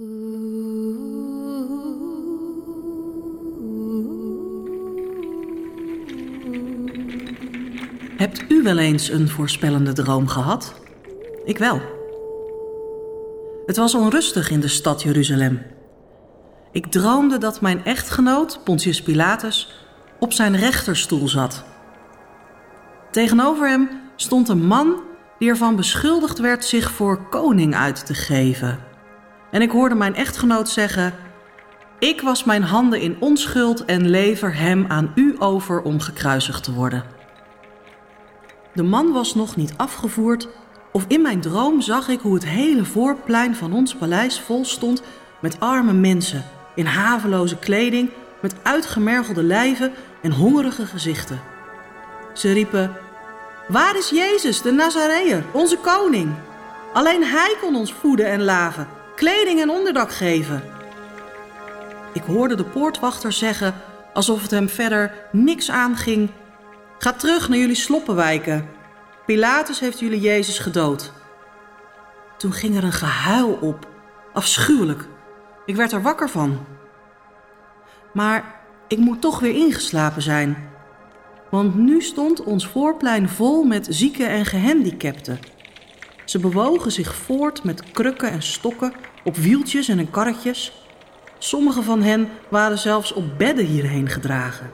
Hebt u wel eens een voorspellende droom gehad? Ik wel. Het was onrustig in de stad Jeruzalem. Ik droomde dat mijn echtgenoot, Pontius Pilatus, op zijn rechterstoel zat. Tegenover hem stond een man die ervan beschuldigd werd zich voor koning uit te geven. En ik hoorde mijn echtgenoot zeggen: Ik was mijn handen in onschuld en lever hem aan u over om gekruisigd te worden. De man was nog niet afgevoerd, of in mijn droom zag ik hoe het hele voorplein van ons paleis vol stond met arme mensen in haveloze kleding, met uitgemergelde lijven en hongerige gezichten. Ze riepen: Waar is Jezus, de Nazareër, onze koning? Alleen hij kon ons voeden en laven, kleding en onderdak geven. Ik hoorde de poortwachter zeggen, alsof het hem verder niks aanging: Ga terug naar jullie sloppenwijken. Pilatus heeft jullie Jezus gedood. Toen ging er een gehuil op, afschuwelijk. Ik werd er wakker van. Maar ik moet toch weer ingeslapen zijn. Want nu stond ons voorplein vol met zieken en gehandicapten. Ze bewogen zich voort met krukken en stokken, op wieltjes en in karretjes. Sommige van hen waren zelfs op bedden hierheen gedragen.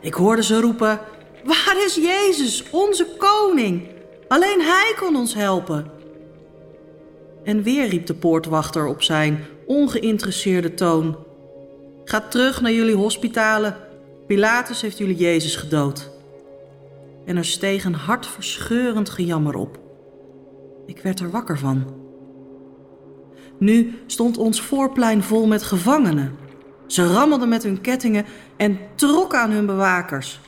Ik hoorde ze roepen: Waar is Jezus, onze koning? Alleen Hij kon ons helpen. En weer riep de poortwachter op zijn ongeïnteresseerde toon: Ga terug naar jullie hospitalen. Pilatus heeft jullie Jezus gedood. En er steeg een hartverscheurend gejammer op. Ik werd er wakker van. Nu stond ons voorplein vol met gevangenen. Ze rammelden met hun kettingen en trokken aan hun bewakers.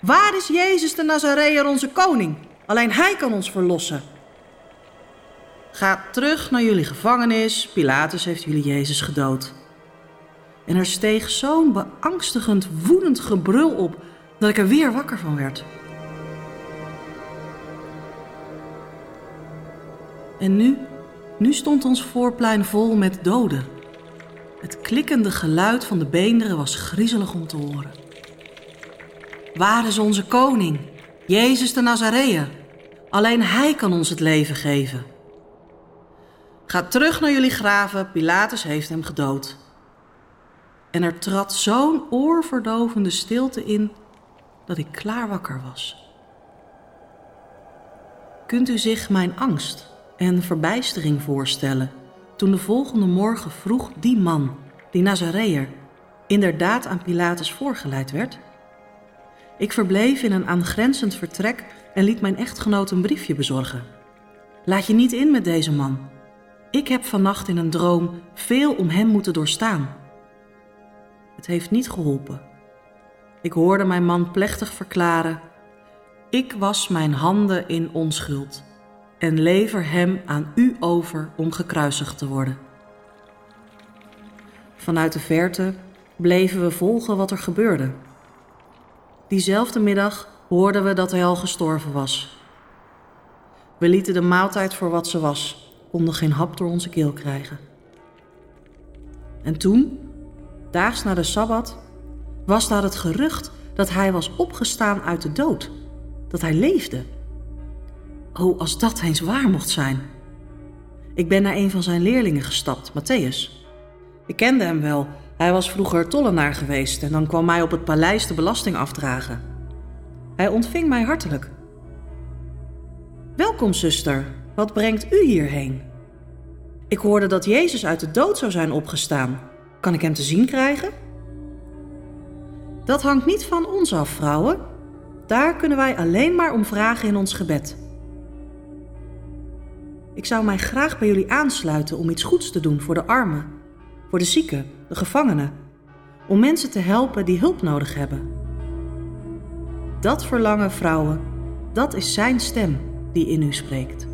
Waar is Jezus de Nazareër, onze koning? Alleen Hij kan ons verlossen. Ga terug naar jullie gevangenis. Pilatus heeft jullie Jezus gedood. En er steeg zo'n beangstigend, woedend gebrul op dat ik er weer wakker van werd. En nu, nu stond ons voorplein vol met doden. Het klikkende geluid van de beenderen was griezelig om te horen. Waar is onze koning, Jezus de Nazareër? Alleen Hij kan ons het leven geven. Ga terug naar jullie graven, Pilatus heeft hem gedood. En er trad zo'n oorverdovende stilte in dat ik klaar wakker was. Kunt u zich mijn angst en verbijstering voorstellen toen de volgende morgen vroeg die man, die Nazareër, inderdaad aan Pilatus voorgeleid werd? Ik verbleef in een aangrenzend vertrek en liet mijn echtgenoot een briefje bezorgen. Laat je niet in met deze man. Ik heb vannacht in een droom veel om hem moeten doorstaan. Het heeft niet geholpen. Ik hoorde mijn man plechtig verklaren: Ik was mijn handen in onschuld en lever hem aan u over om gekruisigd te worden. Vanuit de verte bleven we volgen wat er gebeurde. Diezelfde middag hoorden we dat hij al gestorven was. We lieten de maaltijd voor wat ze was, konden geen hap door onze keel krijgen. En toen, daags na de sabbat, was daar het gerucht dat hij was opgestaan uit de dood, dat hij leefde. Oh, als dat eens waar mocht zijn. Ik ben naar een van zijn leerlingen gestapt, Matthäus. Ik kende hem wel. Hij was vroeger tollenaar geweest en dan kwam hij op het paleis de belasting afdragen. Hij ontving mij hartelijk. Welkom, zuster. Wat brengt u hierheen? Ik hoorde dat Jezus uit de dood zou zijn opgestaan. Kan ik hem te zien krijgen? Dat hangt niet van ons af, vrouwen. Daar kunnen wij alleen maar om vragen in ons gebed. Ik zou mij graag bij jullie aansluiten om iets goeds te doen voor de armen, voor de zieken, de gevangenen, om mensen te helpen die hulp nodig hebben. Dat verlangen, vrouwen, dat is zijn stem die in u spreekt.